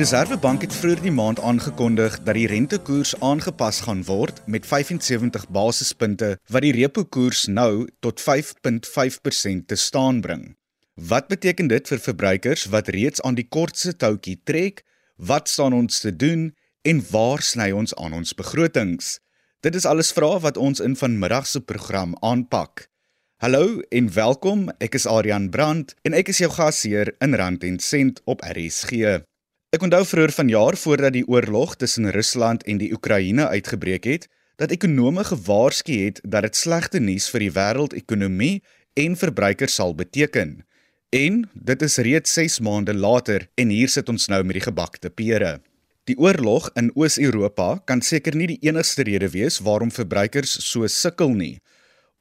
Die Reserwebank het vroeër die maand aangekondig dat die rentekoers aangepas gaan word met 75 basispunte wat die repo koers nou tot 5.5% te staan bring. Wat beteken dit vir verbruikers wat reeds aan die kortste toutjie trek? Wat staan ons te doen en waar sny ons aan ons begrotings? Dit is alles vrae wat ons in vanmiddag se program aanpak. Hallo en welkom. Ek is Adrian Brandt en ek is jou gasheer in Rand en Sent op RSG. Ek onthou vroeër vanjaar voordat die oorlog tussen Rusland en die Oekraïne uitgebreek het, dat ekonome gewaarsku het dat dit slegte nuus vir die wêreldekonomie en verbruikers sal beteken. En dit is reeds 6 maande later en hier sit ons nou met die gebakte pere. Die oorlog in Oos-Europa kan seker nie die enigste rede wees waarom verbruikers so sukkel nie.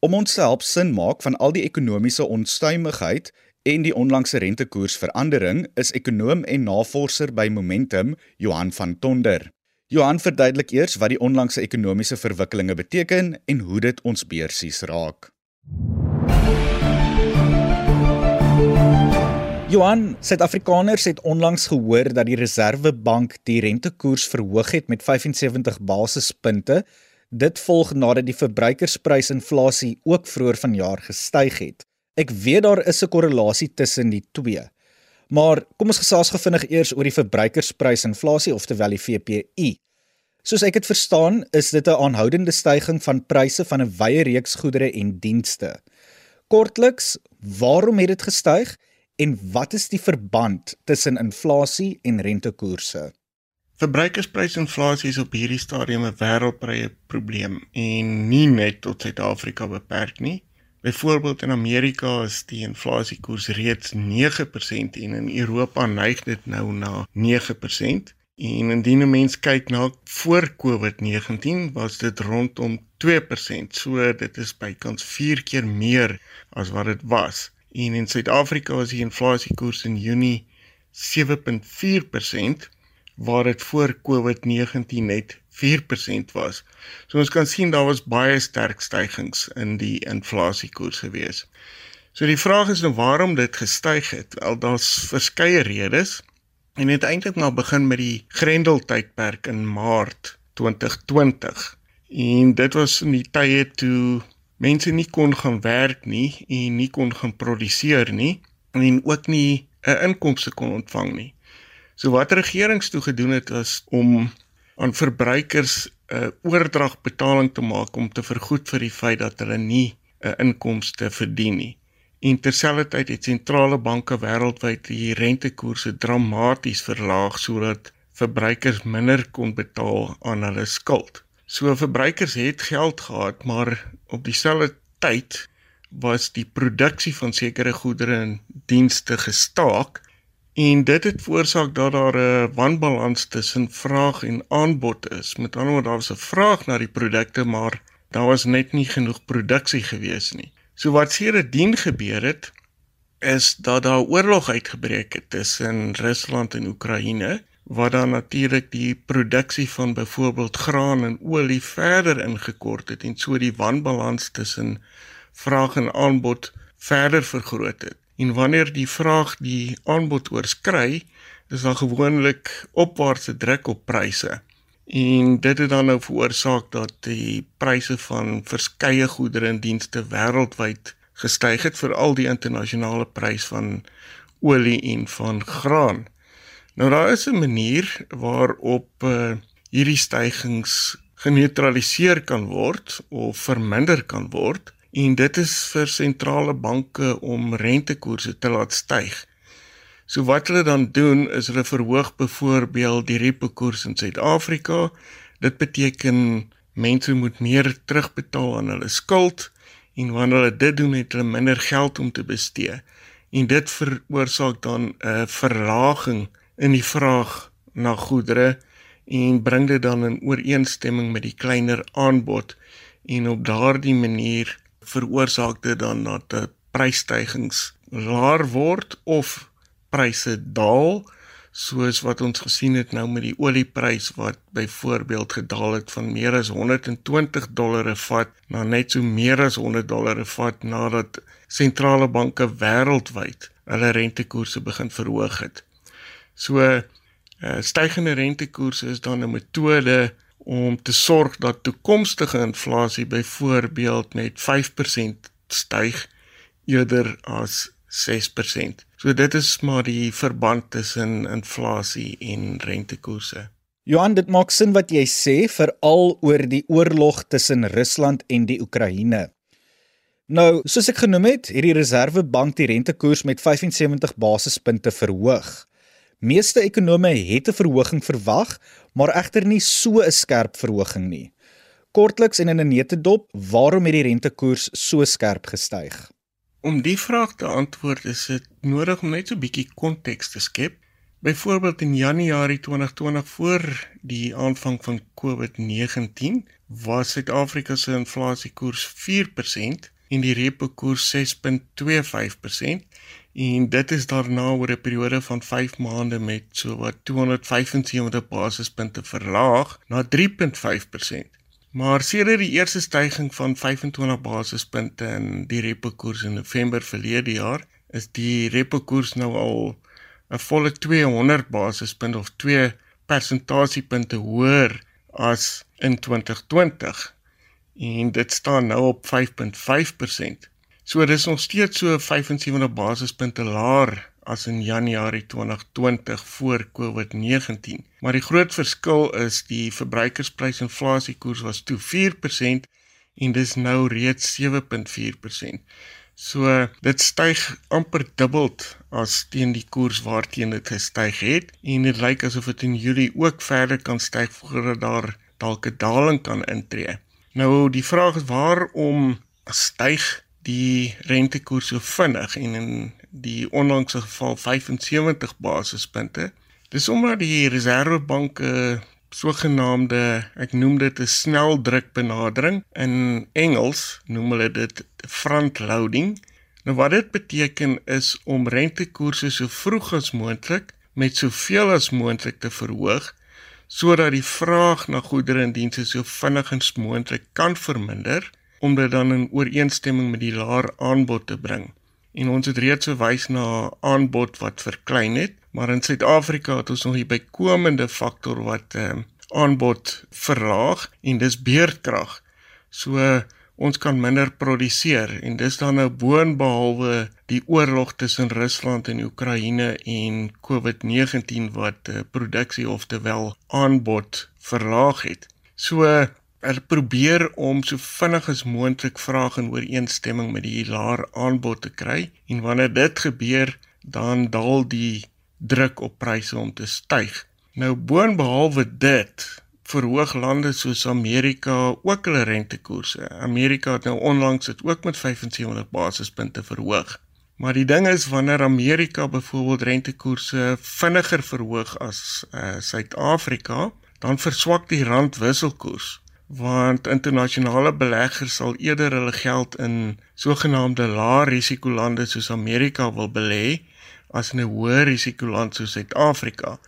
Om ons te help sin maak van al die ekonomiese onstuimigheid en die onlangse rentekoersverandering is ekonom en navorser by Momentum, Johan van Tonder. Johan verduidelik eers wat die onlangse ekonomiese verwikkelinge beteken en hoe dit ons beursies raak. Johan, Suid-Afrikaners het onlangs gehoor dat die Reserwebank die rentekoers verhoog het met 75 basispunte. Dit volg nadat die verbruikersprysinflasie ook vroeër vanjaar gestyg het. Ek weet daar is 'n korrelasie tussen die twee. Maar kom ons gesels gefvinnig eers oor die verbruikersprysinflasie oftewel die VPI. Soos ek dit verstaan, is dit 'n aanhoudende stygings van pryse van 'n wye reeks goedere en dienste. Kortliks, waarom het dit gestyg en wat is die verband tussen inflasie en rentekoerse? Verbruikersprysinflasie is op hierdie stadium 'n wêreldwye probleem en nie net tot Suid-Afrika beperk nie. Byvoorbeeld in Amerika is die inflasiekoers reeds 9% en in Europa neig dit nou na 9%. En indien 'n mens kyk na voor COVID-19 was dit rondom 2%. So dit is bykans 4 keer meer as wat dit was. En in Suid-Afrika was die inflasiekoers in Junie 7.4% waar dit voor COVID-19 net 4% was. So ons kan sien daar was baie sterk stygings in die inflasiekoers gewees. So die vraag is nou waarom dit gestyg het. Wel daar's verskeie redes. En dit eintlik maar begin met die Grendel tydperk in Maart 2020. En dit was in die tye toe mense nie kon gaan werk nie en nie kon gaan produseer nie en ook nie 'n inkomste kon ontvang nie. So wat regerings toe gedoen het was om aan verbruikers 'n uh, oordragbetaling te maak om te vergoed vir die feit dat hulle nie 'n uh, inkomste verdien nie. En terselfdertyd het sentrale banke wêreldwyd die rentekoerse dramaties verlaag sodat verbruikers minder kon betaal aan hulle skuld. So verbruikers het geld gehad, maar op dieselfde tyd was die produksie van sekere goedere en dienste gestaak En dit het veroorsaak dat daar 'n wanbalans tussen vraag en aanbod is. Met ander woorde, daar was 'n vraag na die produkte, maar daar was net nie genoeg produksie gewees nie. So wat sedertdien gebeur het, is dat daar oorlog uitgebreek het tussen Rusland en Oekraïne, wat dan natuurlik die produksie van byvoorbeeld graan en olie verder ingekort het en so die wanbalans tussen vraag en aanbod verder vergroot het. En wanneer die vraag die aanbod oorskry, is daar gewoonlik opwaartse druk op pryse. En dit het dan nou veroorsaak dat die pryse van verskeie goedere en dienste wêreldwyd gestyg het vir al die internasionale prys van olie en van graan. Nou daar is 'n manier waarop uh, hierdie stygings geneutraliseer kan word of verminder kan word en dit is vir sentrale banke om rentekoerse te laat styg. So wat hulle dan doen is hulle verhoog byvoorbeeld die repo koers in Suid-Afrika. Dit beteken mense moet meer terugbetaal aan hulle skuld en wanneer hulle dit doen het hulle minder geld om te bestee. En dit veroorsaak dan 'n verlaging in die vraag na goedere en bring dit dan in ooreenstemming met die kleiner aanbod en op daardie manier veroorsaak dit dan dat 'n prysstygings laer word of pryse daal soos wat ons gesien het nou met die olieprys wat byvoorbeeld gedaal het van meer as 120 dollar per vat na net so meer as 100 dollar per vat nadat sentrale banke wêreldwyd hulle rentekoerse begin verhoog het. So Uh stygende rentekoerse is dan 'n metode om te sorg dat toekomstige inflasie byvoorbeeld met 5% styg eerder as 6%. So dit is maar die verband tussen inflasie en rentekoerse. Johan, dit maak sin wat jy sê veral oor die oorlog tussen Rusland en die Oekraïne. Nou, soos ek genoem het, het die Reserwebank die rentekoers met 75 basispunte verhoog. Meeste ekonome het 'n verhoging verwag, maar egter nie so 'n skerp verhoging nie. Kortliks en in 'n netedop, waarom het die rentekoers so skerp gestyg? Om die vraag te antwoord, is dit nodig om net so 'n bietjie konteks te skep. Byvoorbeeld in Januarie 2020 voor die aanvang van COVID-19 was Suid-Afrika se inflasiekoers 4% en die repo koers 6.25% en dit is daarna oor 'n periode van 5 maande met so wat 275 basispunte verlaag na 3.5%. Maar sedert die eerste stygings van 25 basispunte in die repo koers in November verlede jaar, is die repo koers nou al 'n volle 200 basispunte of 2 persentasiepunte hoër as in 2020 en dit staan nou op 5.5%. So dis nog steeds so 75 basispunte laer as in Januarie 2020 voor COVID-19. Maar die groot verskil is die verbruikersprysinflasiekoers was toe 4% en dis nou reeds 7.4%. So dit styg amper dubbel as teen die koers waarteen dit gestyg het en dit lyk asof dit in Julie ook verder kan styg voordat daar dalk 'n daling kan intree. Nou die vraag is waarom styg die rentekoers so vinnig en in die onlangse geval 75 basispunte. Dis omdat die Reserwebank 'n sogenaamde, ek noem dit 'n sneldrukbenadering in Engels noem hulle dit front loading. Nou wat dit beteken is om rentekoerse so vroeg as moontlik met soveel as moontlik te verhoog sodat die vraag na goedere en dienste so vinnig as moontlik kan verminder om dit dan in ooreenstemming met die laer aanbod te bring. En ons het reeds verwys na aanbod wat verklein het, maar in Suid-Afrika het ons nog 'n bykomende faktor wat ehm uh, aanbod verlaag en dis beerdkrag. So ons kan minder produseer en dis dan nou boonbehalwe die oorlog tussen Rusland en Oekraïne en COVID-19 wat uh, produksie of terwyl aanbod verlaag het. So uh, er probeer om so vinnig as moontlik vraag in ooreenstemming met die laer aanbod te kry en wanneer dit gebeur dan daal die druk op pryse om te styg. Nou boonbehalwe dit verhoog lande soos Amerika ook hulle rentekoerse. Amerika het nou onlangs dit ook met 75 basispunte verhoog. Maar die ding is wanneer Amerika byvoorbeeld rentekoerse vinniger verhoog as uh, Suid-Afrika, dan verswak die rand wisselkoers want internasionale beleggers sal eerder hulle geld in sogenaamde lae risiko lande soos Amerika wil belê as in 'n hoë risiko land soos Suid-Afrika.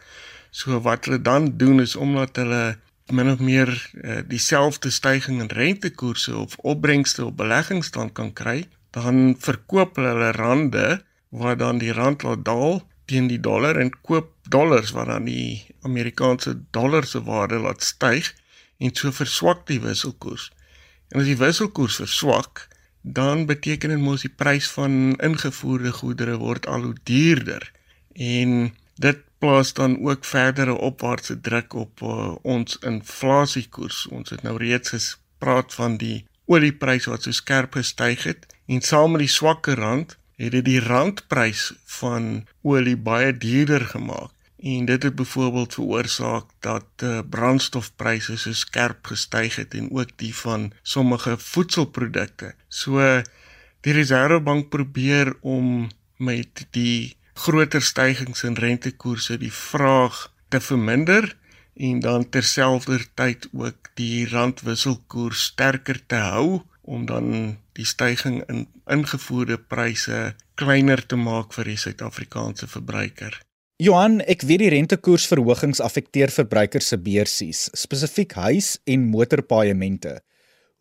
So wat hulle dan doen is omdat hulle min of meer uh, dieselfde stygings in rentekoerse of opbrengste op beleggings dan kan kry, dan verkoop hulle hulle rande wat dan die rand laat daal teen die dollar en koop dollars wat dan die Amerikaanse dollar se waarde laat styg en so verswak die wisselkoers. En as die wisselkoers verswak, dan beteken dit mos die prys van ingevoerde goedere word al hoe duurder. En dit plaas dan ook verdere opwaartse druk op uh, ons inflasiekoers. Ons het nou reeds gespreek van die oliepryse wat so skerp gestyg het en saam met die swakker rand het dit die randprys van olie baie duurder gemaak en dit het byvoorbeeld veroorsaak dat uh, brandstofpryse so skerp gestyg het en ook die van sommige voedselprodukte. So die Reserwebank probeer om met die groter stygings in rentekoerse die vraag te verminder en dan terselfdertyd ook die randwisselkoers sterker te hou om dan die stygings in ingevoerde pryse kleiner te maak vir die Suid-Afrikaanse verbruiker. Johan, ek weet die rentekoersverhogings affekteer verbruikers se beursies, spesifiek huis- en motorpaaiemente.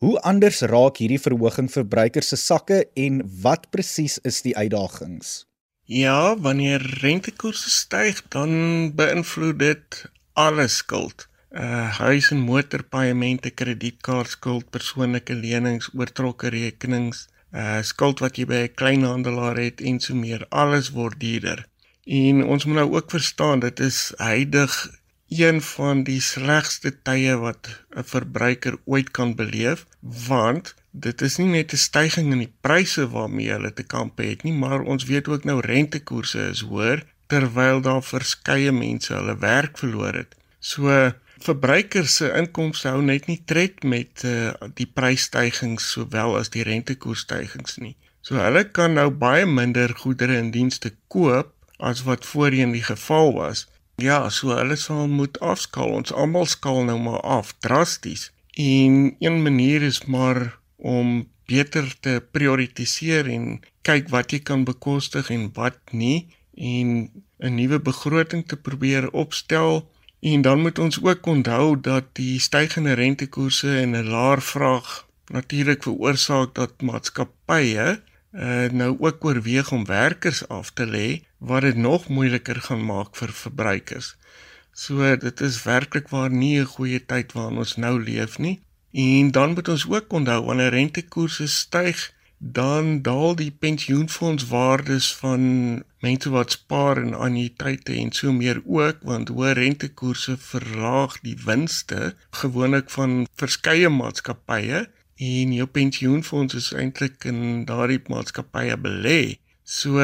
Hoe anders raak hierdie verhoging verbruikers se sakke en wat presies is die uitdagings? Ja, wanneer rentekoerse styg, dan beïnvloed dit alle skuld. Uh huis en motorpaemente, kredietkaartskuld, persoonlike lenings, oortrokke rekenings, uh skuld wat jy by 'n kleinhandelaar het en so meer, alles word duurder. En ons moet nou ook verstaan dit is heidig een van die slegste tye wat 'n verbruiker ooit kan beleef, want dit is nie net 'n stygings in die pryse waarmee hulle te kamp het nie, maar ons weet ook nou rentekoerse is hoër terwyl daar verskeie mense hulle werk verloor het. So verbruikers se inkomste hou net nie tred met uh, die prysstygings sowel as die rentekoersstygings nie. So hulle kan nou baie minder goedere en dienste koop as wat voorheen die geval was. Ja, so hulle sal moet afskaal. Ons almal skaal nou maar af drasties. En een manier is maar om beter te prioritiseer en kyk wat jy kan bekostig en wat nie en 'n nuwe begroting te probeer opstel En dan moet ons ook onthou dat die stygende rentekoerse en 'n laer vraag natuurlik veroorsaak dat maatskappye uh, nou ook oorweeg om werkers af te lê wat dit nog moeiliker gaan maak vir verbruikers. So dit is werklik waar nie 'n goeie tyd waarin ons nou leef nie. En dan moet ons ook onthou wanneer rentekoerse styg, dan daal die pensioenfondswaardes van mense wat spaar in annuïteite en so meer ook want hoë rentekoerse verlaag die winste gewoonlik van verskeie maatskappye en jou pensioenfonds is eintlik in daardie maatskappye belê. So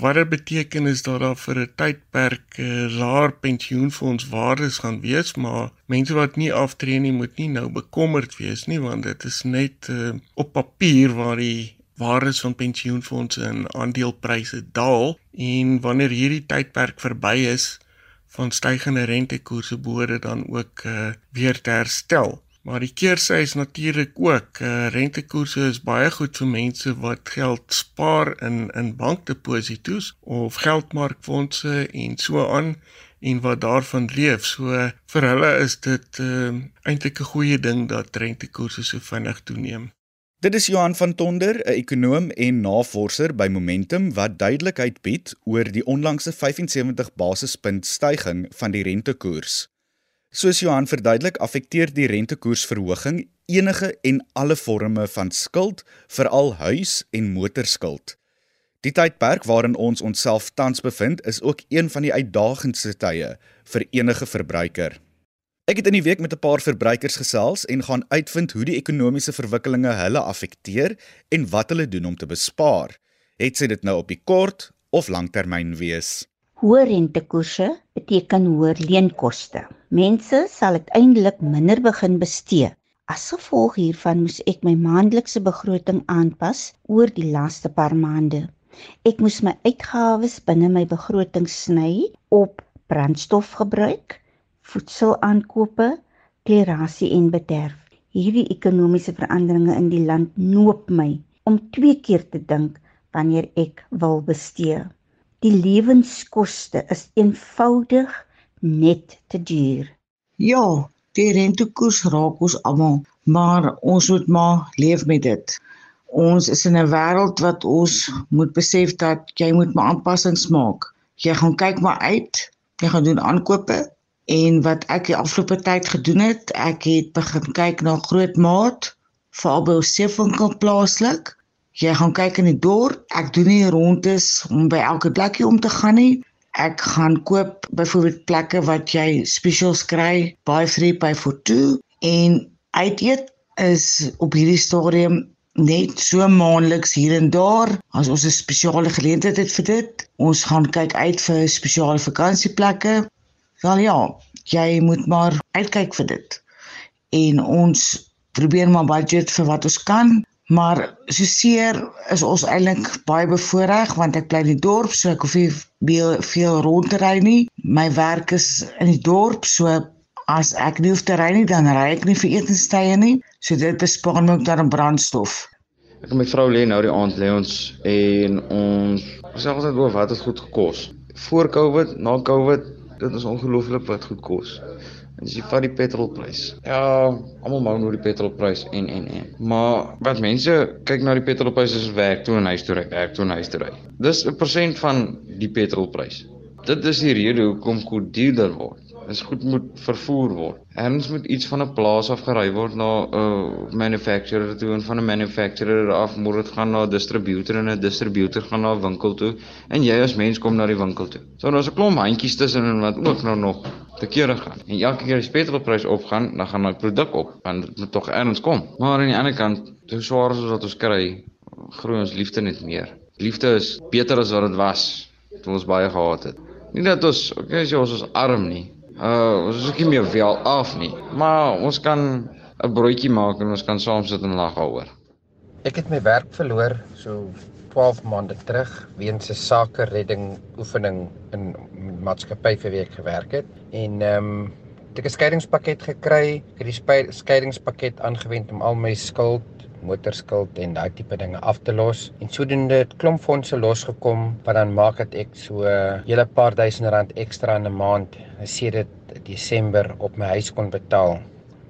wat dit beteken is dat daar vir 'n tydperk uh, laer pensioenfondswaardes gaan wees, maar mense wat nie aftree nie moet nie nou bekommerd wees nie want dit is net uh, op papier waar die waardes van pensioenfondse en aandelepryse daal en wanneer hierdie tydperk verby is van stygende rentekoerse behoort dan ook uh, weer te herstel. Maar die keersy is natuurlik ook uh, rentekoerse is baie goed vir mense wat geld spaar in in bankdeposito's of geldmarkfondse en so aan en wat daarvan leef. So vir hulle is dit uh, eintlik 'n goeie ding dat rentekoerse so vinnig toeneem. Dit is Johan van Tonder, 'n ekonom en navorser by Momentum wat duidelikheid bied oor die onlangse 75 basispunt stygings van die rentekoers. Soos Johan verduidelik, affekteer die rentekoersverhoging enige en alle forme van skuld, veral huis- en motorskuld. Die tydperk waarin ons onsself tans bevind, is ook een van die uitdagendste tye vir enige verbruiker. Ek het in die week met 'n paar verbruikers gesels en gaan uitvind hoe die ekonomiese verwikkelinge hulle affekteer en wat hulle doen om te bespaar. Het sy dit nou op die kort of langtermyn wees? Hoë rentekoerse beteken hoër leenkoste. Mense sal uiteindelik minder begin bestee. As gevolg hiervan moes ek my maandelikse begroting aanpas oor die laaste paar maande. Ek moes my uitgawes binne my begroting sny op brandstofgebruik, voedselaankope, klerasie en bederf. Hierdie ekonomiese veranderinge in die land noop my om twee keer te dink wanneer ek wil bestee. Die lewenskoste is eenvoudig net te duur. Ja, die rentekoers raak ons almal, maar ons moet maar leef met dit. Ons is in 'n wêreld wat ons moet besef dat jy moet maar aanpassings maak. Jy gaan kyk maar uit, jy gaan doen aankope En wat ek die afgelope tyd gedoen het, ek het begin kyk na groot maat, veral by Sefonkel plaaslik. Jy gaan kyk in die dorp. Ek doen nie rondes om by elke plekkie om te gaan nie. Ek gaan koop byvoorbeeld plekke wat jy spesials kry, buy three buy for two en uit eet is op hierdie stadium net so maandeliks hier en daar as ons 'n spesiale geleentheid het vir dit. Ons gaan kyk uit vir spesiale vakansieplekke Wel ja, jy moet maar uitkyk vir dit. En ons probeer maar budget vir wat ons kan, maar so seer is ons eintlik baie bevoordeel want ek bly in die dorp, so ek hoef nie veel rond te ry nie. My werk is in die dorp, so as ek nie hoef te ry nie, dan ry ek nie vir etenstye nie. So dit bespaar my ook dan brandstof. Ek en my vrou lê nou die aand lê ons en ons sê altyd oor wat het goed gekos. Voor Covid, na Covid dit is ongelooflik wat goed kos. En dis vir die petrolprys. Ja, almal maar oor die petrolprys en en en. Maar wat mense kyk na die petrolprys is werk toe en huis toe ry, werk toe en huis toe ry. Dis 'n persent van die petrolprys. Dit is die rede hoekom goed duurder word. Dit goed moet vervoer word. Erns moet iets van 'n plaas af gery word na 'n uh, manufacturer toe en van 'n manufacturer af moet dit gaan na 'n distributor en 'n distributor gaan na 'n winkel toe en jy as mens kom na die winkel toe. So daar's 'n klomp handjies tussen en wat ook nou nog te kere gaan. En elke keer as die petrolprys opgaan, dan gaan daai produk op, want dit moet tog erns kom. Maar aan die ander kant, hoe swaar is dit wat ons kry, groei ons liefde net meer. Liefde is beter as wat dit was toe ons baie gehad het. Nie dat ons, okay, jy ons is arm nie, Uh ons is ook nie meer wel af nie, maar ons kan 'n broodjie maak en ons kan saam sit en lag daaroor. Ek het my werk verloor so 12 maande terug weens 'n sake redding oefening in maatskappy vir wie ek gewerk het en ehm um, ek het 'n skeiingspakket gekry. Ek het die skeiingspakket aangewend om al my skuld motorskuld en daai tipe dinge af te los. En sodoende het klomp fondse losgekom wat dan maak dat ek so 'n hele paar duisend rand ekstra in 'n maand, sê dit Desember op my huis kon betaal.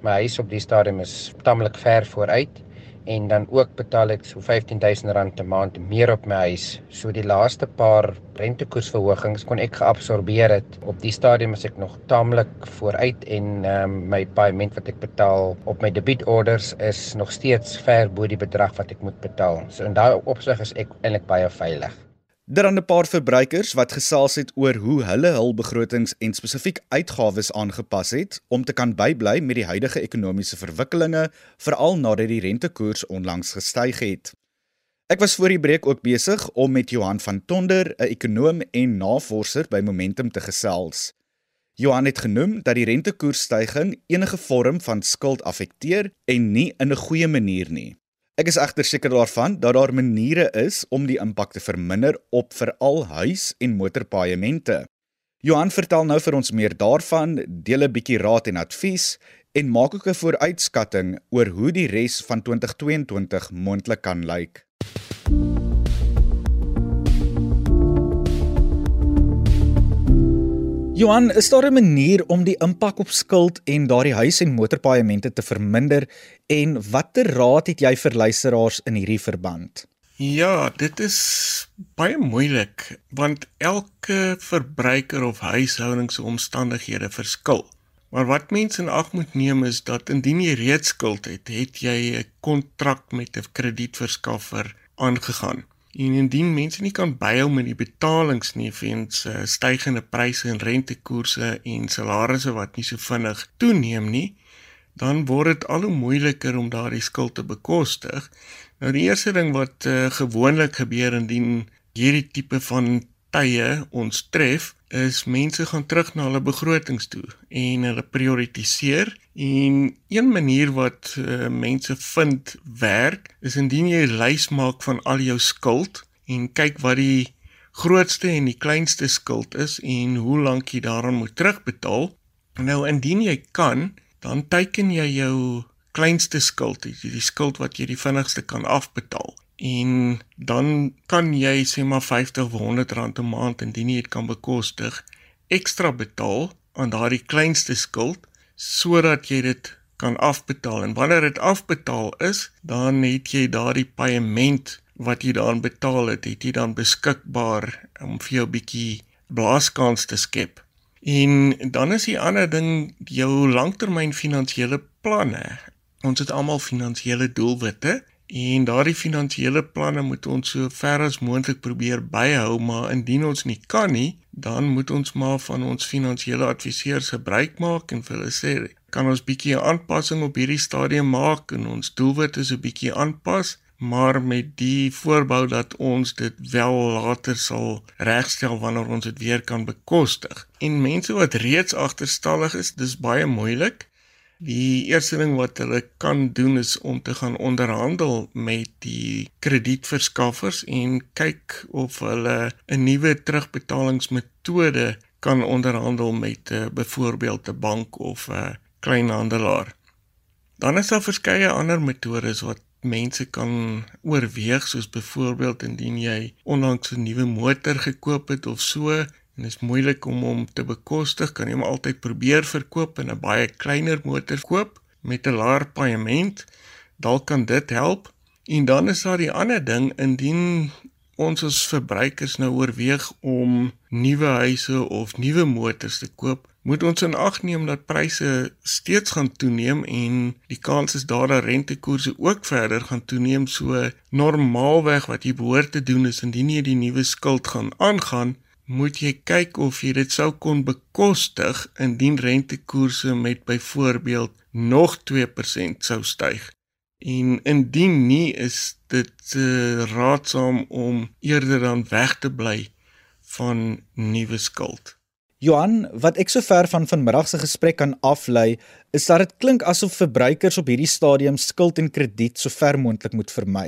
My huis op die stadium is tamelik ver vooruit en dan ook betaal ek so R15000 'n maand meer op my huis. So die laaste paar rentekoersverhogings kon ek geabsorbeer het. Op die stadium is ek nog taamlik vooruit en um, my paaiement wat ek betaal op my debietorders is nog steeds ver bo die bedrag wat ek moet betaal. So in daai opsig is ek eintlik baie veilig. Daar aan 'n paar verbruikers wat gesels het oor hoe hulle hul begrotings en spesifiek uitgawes aangepas het om te kan bybly met die huidige ekonomiese verwikkelinge, veral nadat die rentekoers onlangs gestyg het. Ek was voor die breek ook besig om met Johan van Tonder, 'n ekonom en navorser by Momentum te gesels. Johan het genoem dat die rentekoersstygings enige vorm van skuld affekteer en nie in 'n goeie manier nie. Ek is egter seker daarvan dat daar maniere is om die impak te verminder op veral huis- en motorpaaiemente. Johan vertel nou vir ons meer daarvan, deel 'n bietjie raad en advies en maak ook 'n vooruitskatting oor hoe die res van 2022 moontlik kan lyk. Johan, is daar 'n manier om die impak op skuld en daardie huis- en motorpaaiemente te verminder en watter raad het jy vir luisteraars in hierdie verband? Ja, dit is baie moeilik want elke verbruiker of huishouding se omstandighede verskil. Maar wat mense in ag moet neem is dat indien jy reeds skuld het, het jy 'n kontrak met 'n kredietverskaffer aangegaan. En indien mense nie kan byhou met die betalings nie weens uh, stygende pryse en rentekoerse en salarisse wat nie so vinnig toeneem nie, dan word dit al hoe moeiliker om daardie skuld te bekostig. Nou die eerste ding wat uh, gewoonlik gebeur indien hierdie tipe van tye ons tref, is mense gaan terug na hulle begrotings toe en hulle prioritiseer en een manier wat uh, mense vind werk is indien jy 'n lys maak van al jou skuld en kyk wat die grootste en die kleinste skuld is en hoe lank jy daaraan moet terugbetaal. Nou indien jy kan, dan teiken jy jou kleinste skuld, die skuld wat jy die vinnigste kan afbetaal. En dan kan jy sê maar 50 of 100 rand 'n maand indien jy dit kan bekostig ekstra betaal aan daardie kleinste skuld sodat jy dit kan afbetaal. En wanneer dit afbetaal is dan het jy daardie paaiement wat jy daan betaal het het jy dan beskikbaar om vir jou bietjie blaaskans te skep en dan is die ander ding jou langtermyn finansiële planne. Ons het almal finansiële doelwitte En daardie finansiële planne moet ons so ver as moontlik probeer byhou, maar indien ons nie kan nie, dan moet ons maar van ons finansiële adviseurs gebruik maak en vir hulle sê, kan ons bietjie 'n aanpassing op hierdie stadium maak en ons doelwit is 'n bietjie aanpas, maar met die voorbou dat ons dit wel later sal regstel wanneer ons dit weer kan bekostig. En mense wat reeds agterstallig is, dis baie moeilik. Die eerste ding wat hulle kan doen is om te gaan onderhandel met die kredietverskaffers en kyk of hulle 'n nuwe terugbetalingsmetode kan onderhandel met 'n uh, byvoorbeeld 'n bank of 'n kleinhandelaar. Dan is daar verskeie ander metodes wat mense kan oorweeg soos byvoorbeeld indien jy onlangs 'n nuwe motor gekoop het of so, en dit is moeilik om hom te bekostig, kan jy hom altyd probeer verkoop in 'n baie kleiner motor koop met 'n laer paaiement. Dalk kan dit help. En dan is daar die ander ding indien ons as verbruikers nou oorweeg om nuwe huise of nuwe motors te koop, moet ons in ag neem dat pryse steeds gaan toeneem en die kans is daar dat rentekoerse ook verder gaan toeneem. So normaalweg wat jy behoort te doen is indien jy die nuwe skuld gaan aangaan, moet jy kyk of jy dit sou kon bekostig indien rentekoerse met byvoorbeeld nog 2% sou styg. En indien nie is dit uh, raadsaam om eerder dan weg te bly van nuwe skuld. Johan, wat ek sover van vanmiddag se gesprek kan aflei, is dat dit klink asof verbruikers op hierdie stadium skuld en krediet so ver moontlik moet vermy.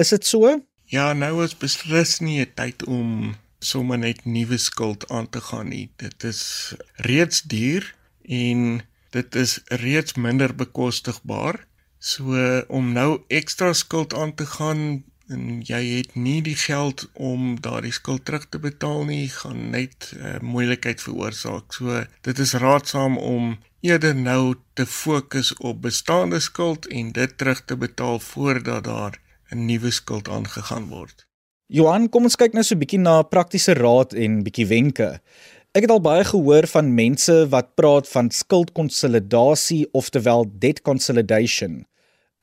Is dit so? Ja, nou is beslis nie 'n tyd om sommer net nuwe skuld aan te gaan nie. Dit is reeds duur en dit is reeds minder bekostigbaar. So om nou ekstra skuld aan te gaan en jy het nie die geld om daardie skuld terug te betaal nie, gaan net uh, moeilikheid veroorsaak. So dit is raadsaam om eerder nou te fokus op bestaande skuld en dit terug te betaal voordat daar 'n nuwe skuld aangegaan word. Johan, kom ons kyk nou so 'n bietjie na praktiese raad en bietjie wenke. Ek het al baie gehoor van mense wat praat van skuldkonsolidasie oftewel debt consolidation.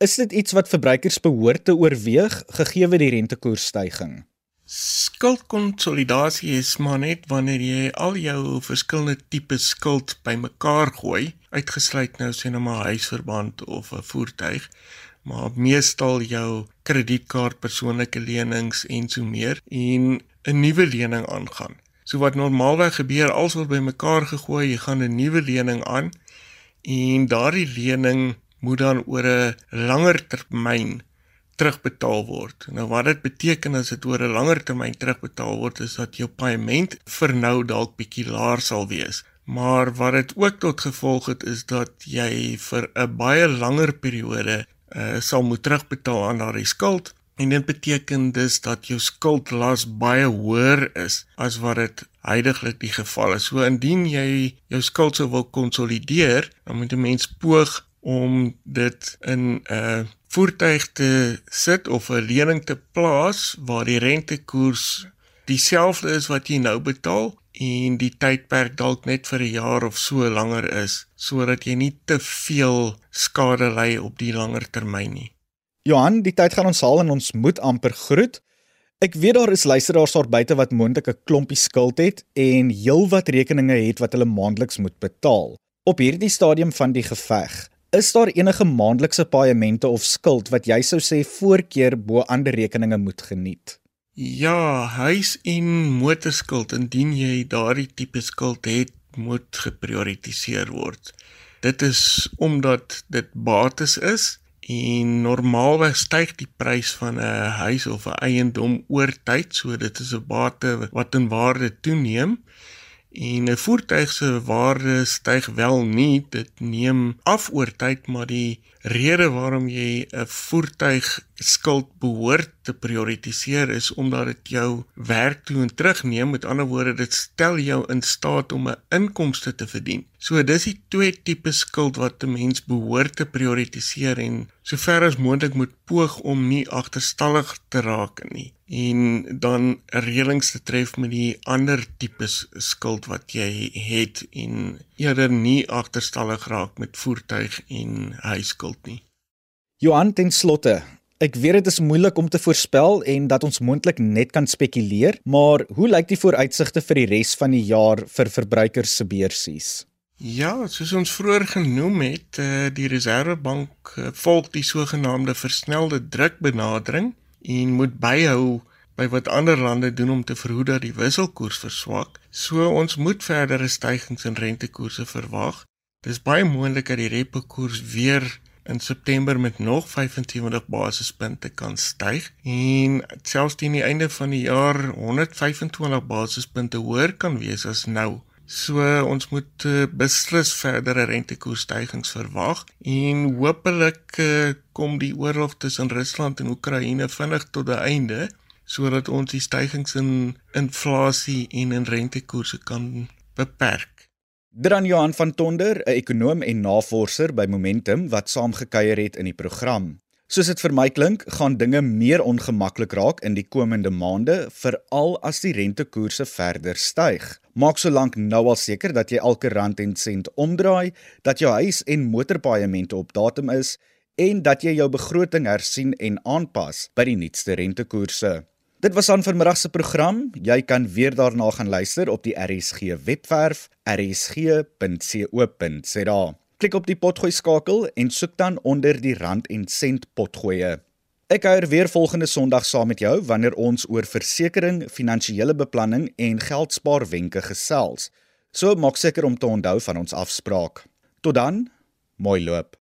Is dit iets wat verbruikers behoort te oorweeg gegee die rentekoersstygings? Skuldkonsolidasie is maar net wanneer jy al jou verskillende tipe skuld bymekaar gooi, uitgesluit nou sien nou maar huisverband of 'n voertuig maar meestal jou kredietkaart, persoonlike lenings en so meer en 'n nuwe lening aangaan. So wat normaalweg gebeur, als word bymekaar gegooi, jy gaan 'n nuwe lening aan en daardie lening moet dan oor 'n langer termyn terugbetaal word. Nou wat dit beteken as dit oor 'n langer termyn terugbetaal word is dat jou paaiement vir nou dalk bietjie laer sal wees. Maar wat dit ook tot gevolg het is dat jy vir 'n baie langer periode uh, sal moet terugbetaal aan daardie skuld en dit beteken dus dat jou skuldlas baie hoër is as wat dit heidaglik die geval is. So indien jy jou skuld sou wil konsolideer, dan moet 'n mens poog om dit in 'n voertuig te sit of 'n lening te plaas waar die rentekoers dieselfde is wat jy nou betaal en die tydperk dalk net vir 'n jaar of so langer is sodat jy nie te veel skade ly op die langer termyn nie. Johan, die tyd gaan ons haal en ons moet amper groet. Ek weet daar is luisteraars daar buite wat moontlik 'n klompie skuld het en heelwat rekeninge het wat hulle maandeliks moet betaal. Op hierdie stadium van die geveg, is daar enige maandelikse paaiemente of skuld wat jy sou sê voorkeur bo ander rekeninge moet geniet? Ja, huis en motorskuld indien jy daardie tipe skuld het, moet geprioritiseer word. Dit is omdat dit bates is en normaalweg styg die prys van 'n huis of 'n eiendom oor tyd, so dit is 'n bate wat in waarde toeneem. En 'n voertuig se waarde styg wel nie, dit neem af oor tyd, maar die rede waarom jy 'n voertuig skuld behoort te prioritiseer is omdat dit jou werk toe en terugneem. Met ander woorde, dit stel jou in staat om 'n inkomste te verdien. So dis die twee tipe skuld wat 'n mens behoort te prioritiseer en sover as moontlik moet poog om nie agterstallig te raak nie en dan reëlings te tref met die ander tipe skuld wat jy het en eerder nie agterstallig raak met voertuig en huisskuld nie. Johan ten slotte, ek weet dit is moeilik om te voorspel en dat ons moontlik net kan spekuleer, maar hoe lyk die vooruitsigte vir die res van die jaar vir verbruikers se beursies? Ja, soos ons vroeër genoem het, eh, die Reserwebank eh, volg die sogenaamde versnelde drukbenadering en moet byhou by wat ander lande doen om te verhoed dat die wisselkoers verswak. So ons moet verdere stygings in rentekoerse verwag. Dis baie moontlik dat die repo koers weer in September met nog 75 basispunte kan styg en selfs teen die einde van die jaar 125 basispunte hoër kan wees as nou. So ons moet uh, beslis verdere rentekoersstygings verwag en hopelik uh, kom die oorlog tussen Rusland en Oekraïne vinnig tot 'n einde sodat ons die stygings in inflasie en in rentekoerse kan beperk. Dran Johan van Tonder, 'n ekonom en navorser by Momentum wat saamgekuier het in die program. Soos dit vir my klink, gaan dinge meer ongemaklik raak in die komende maande, veral as die rentekoerse verder styg. Maak solank nou al seker dat jy elke rand en sent omdraai, dat jou huis en motorpaaiemente op datum is en dat jy jou begroting hersien en aanpas by die nuutste rentekoerse. Dit was aan vanmiddag se program. Jy kan weer daarna gaan luister op die RSG webwerf rsg.co.za. Klik op die potgooi skakel en soek dan onder die rand en sent potgoeie. Ek kuier weer volgende Sondag saam met jou wanneer ons oor versekerings, finansiële beplanning en geldspaarwenke gesels. So maak seker om te onthou van ons afspraak. Tot dan, mooi loop.